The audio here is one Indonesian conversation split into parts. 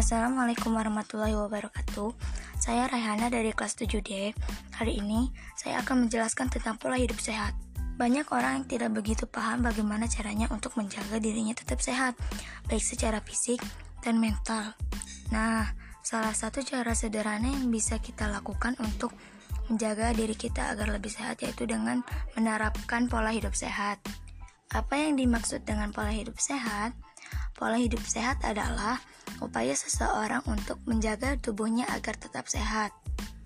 Assalamualaikum warahmatullahi wabarakatuh. Saya Raihana dari kelas 7D Hari ini saya akan menjelaskan tentang pola hidup sehat. Banyak orang yang tidak begitu paham bagaimana caranya untuk menjaga dirinya tetap sehat Baik secara fisik dan mental. Nah, salah satu cara sederhana yang bisa kita lakukan untuk menjaga diri kita agar lebih sehat yaitu dengan menerapkan pola hidup sehat. Apa yang dimaksud dengan pola hidup sehat? Pola hidup sehat adalah upaya seseorang untuk menjaga tubuhnya agar tetap sehat.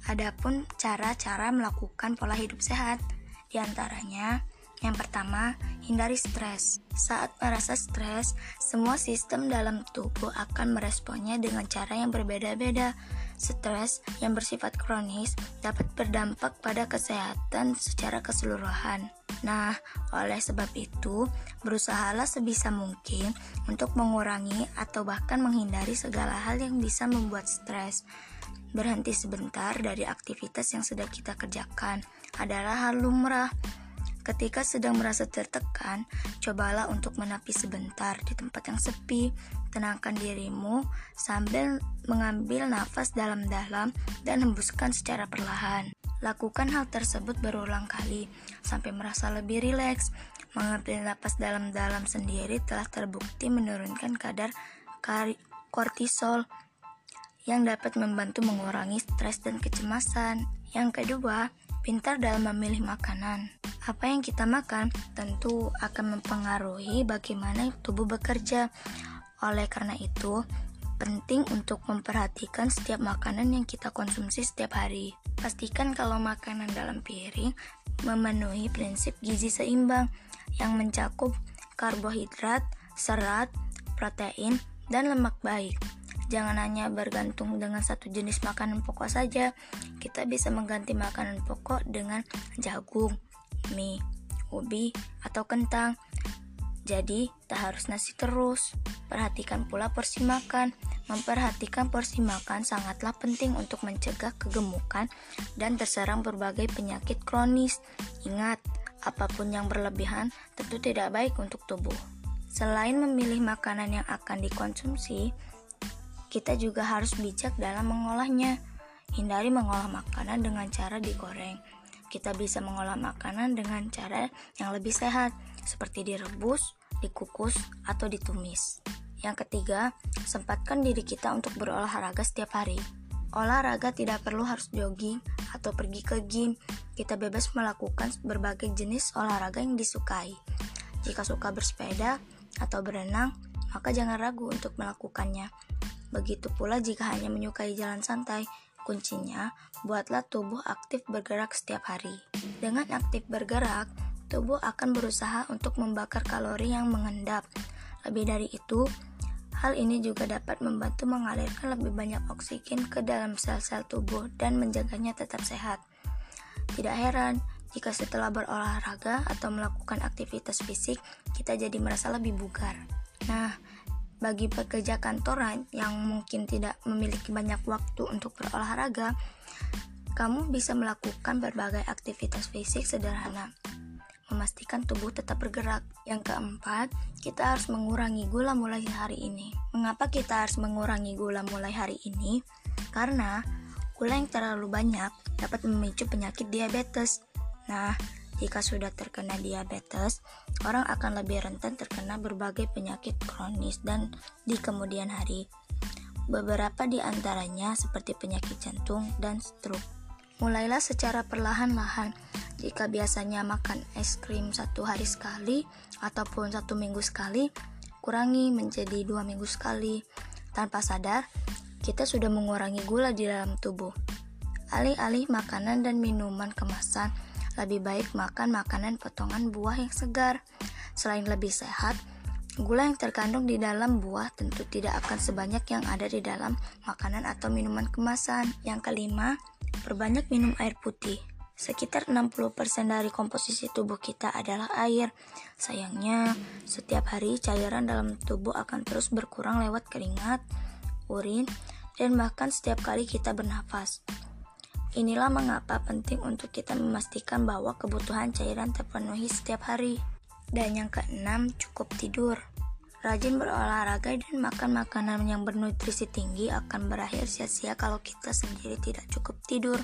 Adapun cara-cara melakukan pola hidup sehat, di antaranya yang pertama, hindari stres. Saat merasa stres, semua sistem dalam tubuh akan meresponnya dengan cara yang berbeda-beda. Stres yang bersifat kronis dapat berdampak pada kesehatan secara keseluruhan. Nah, oleh sebab itu, berusahalah sebisa mungkin untuk mengurangi atau bahkan menghindari segala hal yang bisa membuat stres. Berhenti sebentar dari aktivitas yang sedang kita kerjakan adalah hal lumrah. Ketika sedang merasa tertekan, cobalah untuk menepi sebentar di tempat yang sepi. Tenangkan dirimu sambil mengambil nafas dalam-dalam dan hembuskan secara perlahan. Lakukan hal tersebut berulang kali sampai merasa lebih rileks. Mengambil napas dalam-dalam sendiri telah terbukti menurunkan kadar kortisol yang dapat membantu mengurangi stres dan kecemasan. Yang kedua, pintar dalam memilih makanan. Apa yang kita makan tentu akan mempengaruhi bagaimana tubuh bekerja. Oleh karena itu, penting untuk memperhatikan setiap makanan yang kita konsumsi setiap hari. Pastikan kalau makanan dalam piring memenuhi prinsip gizi seimbang yang mencakup karbohidrat, serat, protein, dan lemak baik. Jangan hanya bergantung dengan satu jenis makanan pokok saja. Kita bisa mengganti makanan pokok dengan jagung, mie, ubi, atau kentang. Jadi, tak harus nasi terus. Perhatikan pula porsi makan. Memperhatikan porsi makan sangatlah penting untuk mencegah kegemukan dan terserang berbagai penyakit kronis. Ingat, apa pun yang berlebihan tentu tidak baik untuk tubuh. Selain memilih makanan yang akan dikonsumsi, kita juga harus bijak dalam mengolahnya. Hindari mengolah makanan dengan cara digoreng. Kita bisa mengolah makanan dengan cara yang lebih sehat, seperti direbus, dikukus, atau ditumis. Yang ketiga, sempatkan diri kita untuk berolahraga setiap hari. Olahraga tidak perlu harus jogging atau pergi ke gym. Kita bebas melakukan berbagai jenis olahraga yang disukai. Jika suka bersepeda atau berenang, maka jangan ragu untuk melakukannya. Begitu pula jika hanya menyukai jalan santai, kuncinya buatlah tubuh aktif bergerak setiap hari. Dengan aktif bergerak, tubuh akan berusaha untuk membakar kalori yang mengendap. Lebih dari itu, Hal ini juga dapat membantu mengalirkan lebih banyak oksigen ke dalam sel-sel tubuh dan menjaganya tetap sehat. Tidak heran jika setelah berolahraga atau melakukan aktivitas fisik, kita jadi merasa lebih bugar. Nah, bagi pekerja kantoran yang mungkin tidak memiliki banyak waktu untuk berolahraga, kamu bisa melakukan berbagai aktivitas fisik sederhana memastikan tubuh tetap bergerak. Yang keempat, kita harus mengurangi gula mulai hari ini. Mengapa kita harus mengurangi gula mulai hari ini? Karena gula yang terlalu banyak dapat memicu penyakit diabetes. Nah, jika sudah terkena diabetes, orang akan lebih rentan terkena berbagai penyakit kronis dan di kemudian hari. Beberapa di antaranya seperti penyakit jantung dan stroke. Mulailah secara perlahan-lahan jika biasanya makan es krim satu hari sekali ataupun satu minggu sekali, kurangi menjadi dua minggu sekali. Tanpa sadar, kita sudah mengurangi gula di dalam tubuh. Alih-alih makanan dan minuman kemasan, lebih baik makan makanan potongan buah yang segar. Selain lebih sehat, gula yang terkandung di dalam buah tentu tidak akan sebanyak yang ada di dalam makanan atau minuman kemasan. Yang kelima, perbanyak minum air putih. Sekitar 60% dari komposisi tubuh kita adalah air. Sayangnya, setiap hari cairan dalam tubuh akan terus berkurang lewat keringat, urin, dan bahkan setiap kali kita bernafas. Inilah mengapa penting untuk kita memastikan bahwa kebutuhan cairan terpenuhi setiap hari. Dan yang keenam, cukup tidur. Rajin berolahraga dan makan makanan yang bernutrisi tinggi akan berakhir sia-sia kalau kita sendiri tidak cukup tidur.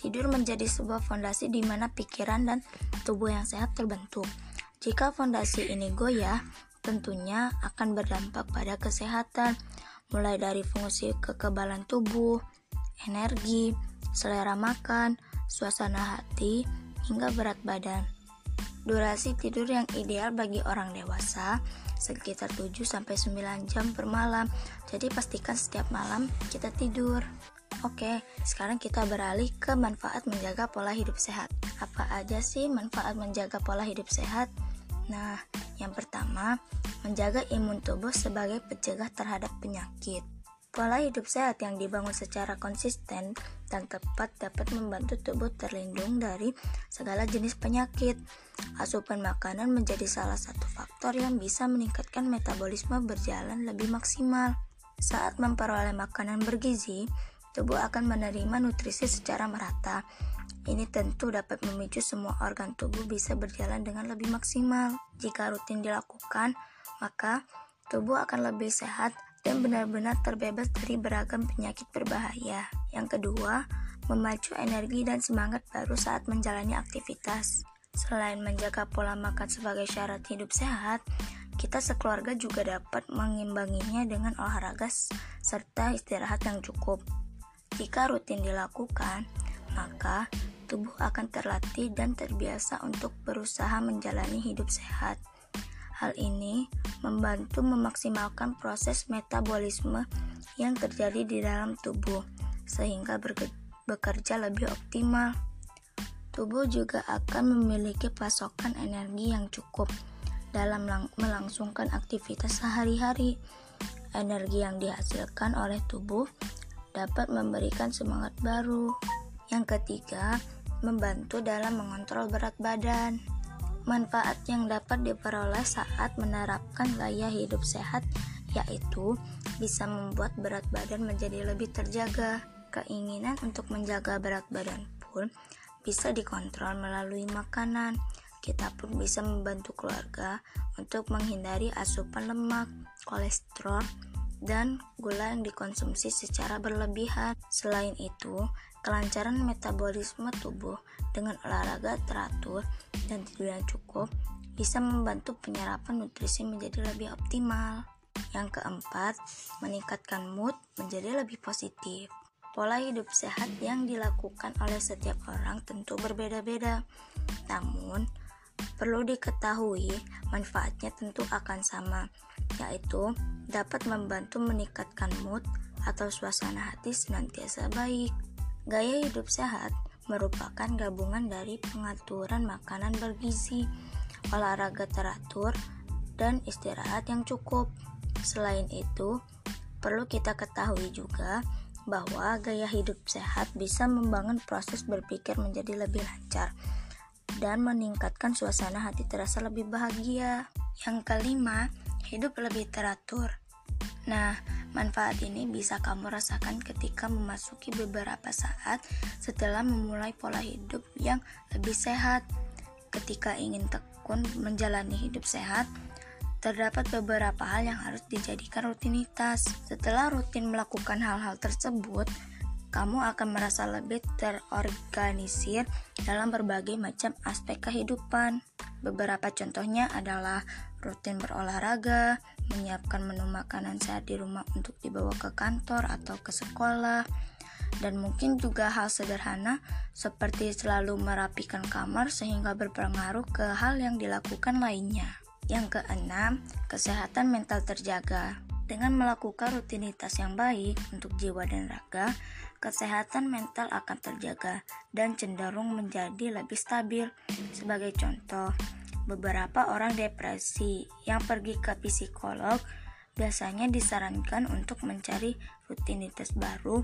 Tidur menjadi sebuah fondasi di mana pikiran dan tubuh yang sehat terbentuk. Jika fondasi ini goyah, tentunya akan berdampak pada kesehatan, mulai dari fungsi kekebalan tubuh, energi, selera makan, suasana hati, hingga berat badan. Durasi tidur yang ideal bagi orang dewasa sekitar 7-9 jam per malam. Jadi pastikan setiap malam kita tidur. Oke, sekarang kita beralih ke manfaat menjaga pola hidup sehat. Apa aja sih manfaat menjaga pola hidup sehat? Nah, yang pertama, menjaga imun tubuh sebagai pencegah terhadap penyakit. Pola hidup sehat yang dibangun secara konsisten dan tepat dapat membantu tubuh terlindung dari segala jenis penyakit. Asupan makanan menjadi salah satu faktor yang bisa meningkatkan metabolisme berjalan lebih maksimal. Saat memperoleh makanan bergizi, tubuh akan menerima nutrisi secara merata. Ini tentu dapat memicu semua organ tubuh bisa berjalan dengan lebih maksimal. Jika rutin dilakukan, maka tubuh akan lebih sehat dan benar-benar terbebas dari beragam penyakit berbahaya. Yang kedua, memacu energi dan semangat baru saat menjalani aktivitas. Selain menjaga pola makan sebagai syarat hidup sehat, kita sekeluarga juga dapat mengimbanginya dengan olahraga serta istirahat yang cukup. Jika rutin dilakukan, maka tubuh akan terlatih dan terbiasa untuk berusaha menjalani hidup sehat. Hal ini membantu memaksimalkan proses metabolisme yang terjadi di dalam tubuh, sehingga bekerja lebih optimal. Tubuh juga akan memiliki pasokan energi yang cukup dalam melangsungkan aktivitas sehari-hari. Energi yang dihasilkan oleh tubuh dapat memberikan semangat baru. Yang ketiga, membantu dalam mengontrol berat badan. Manfaat yang dapat diperoleh saat menerapkan gaya hidup sehat yaitu bisa membuat berat badan menjadi lebih terjaga. Keinginan untuk menjaga berat badan pun bisa dikontrol melalui makanan. Kita pun bisa membantu keluarga untuk menghindari asupan lemak, kolesterol, dan gula yang dikonsumsi secara berlebihan. Selain itu, kelancaran metabolisme tubuh dengan olahraga teratur dan tidur yang cukup bisa membantu penyerapan nutrisi menjadi lebih optimal. Yang keempat, meningkatkan mood menjadi lebih positif. Pola hidup sehat yang dilakukan oleh setiap orang tentu berbeda-beda. Namun, perlu diketahui manfaatnya tentu akan sama, yaitu dapat membantu meningkatkan mood atau suasana hati senantiasa baik. Gaya hidup sehat merupakan gabungan dari pengaturan makanan bergizi, olahraga teratur, dan istirahat yang cukup. Selain itu, perlu kita ketahui juga bahwa gaya hidup sehat bisa membangun proses berpikir menjadi lebih lancar dan meningkatkan suasana hati terasa lebih bahagia. Yang kelima, hidup lebih teratur. Nah, manfaat ini bisa kamu rasakan ketika memasuki beberapa saat setelah memulai pola hidup yang lebih sehat. Ketika ingin tekun menjalani hidup sehat, terdapat beberapa hal yang harus dijadikan rutinitas. Setelah rutin melakukan hal-hal tersebut, kamu akan merasa lebih terorganisir dalam berbagai macam aspek kehidupan. Beberapa contohnya adalah rutin berolahraga, menyiapkan menu makanan sehat di rumah untuk dibawa ke kantor atau ke sekolah, dan mungkin juga hal sederhana seperti selalu merapikan kamar sehingga berpengaruh ke hal yang dilakukan lainnya. Yang keenam, kesehatan mental terjaga. Dengan melakukan rutinitas yang baik untuk jiwa dan raga, kesehatan mental akan terjaga dan cenderung menjadi lebih stabil. Sebagai contoh, beberapa orang depresi yang pergi ke psikolog biasanya disarankan untuk mencari rutinitas baru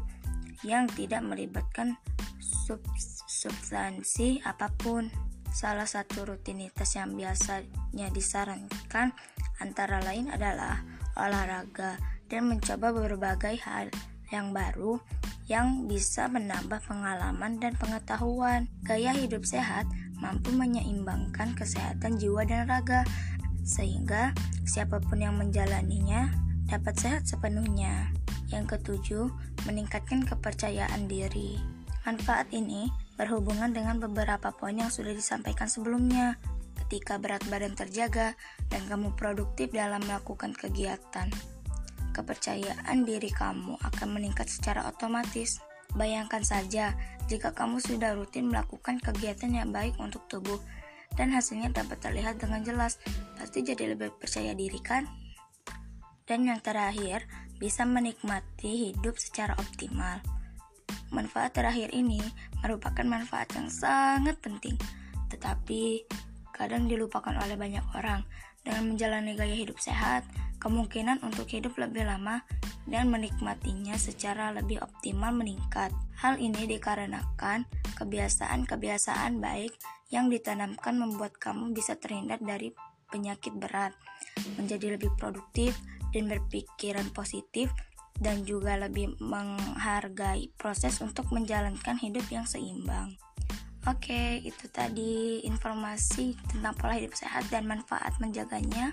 yang tidak melibatkan sub substansi apa pun. Salah satu rutinitas yang biasanya disarankan antara lain adalah olahraga dan mencoba berbagai hal yang baru yang bisa menambah pengalaman dan pengetahuan. Gaya hidup sehat mampu menyeimbangkan kesehatan jiwa dan raga. sehingga siapa pun yang menjalaninya dapat sehat sepenuhnya. Yang ketujuh, meningkatkan kepercayaan diri. Manfaat ini berhubungan dengan beberapa poin yang sudah disampaikan sebelumnya. Ketika berat badan terjaga dan kamu produktif dalam melakukan kegiatan, kepercayaan diri kamu akan meningkat secara otomatis. Bayangkan saja jika kamu sudah rutin melakukan kegiatan yang baik untuk tubuh dan hasilnya dapat terlihat dengan jelas, pasti jadi lebih percaya diri kan? Dan yang terakhir, bisa menikmati hidup secara optimal. Manfaat terakhir ini merupakan manfaat yang sangat penting, tetapi kadang dilupakan oleh banyak orang. Dengan menjalani gaya hidup sehat, kemungkinan untuk hidup lebih lama dan menikmatinya secara lebih optimal meningkat. Hal ini dikarenakan kebiasaan-kebiasaan baik yang ditanamkan membuat kamu bisa terhindar dari penyakit berat, menjadi lebih produktif, dan berpikiran positif dan juga lebih menghargai proses untuk menjalankan hidup yang seimbang. Oke, itu tadi informasi tentang pola hidup sehat dan manfaat menjaganya.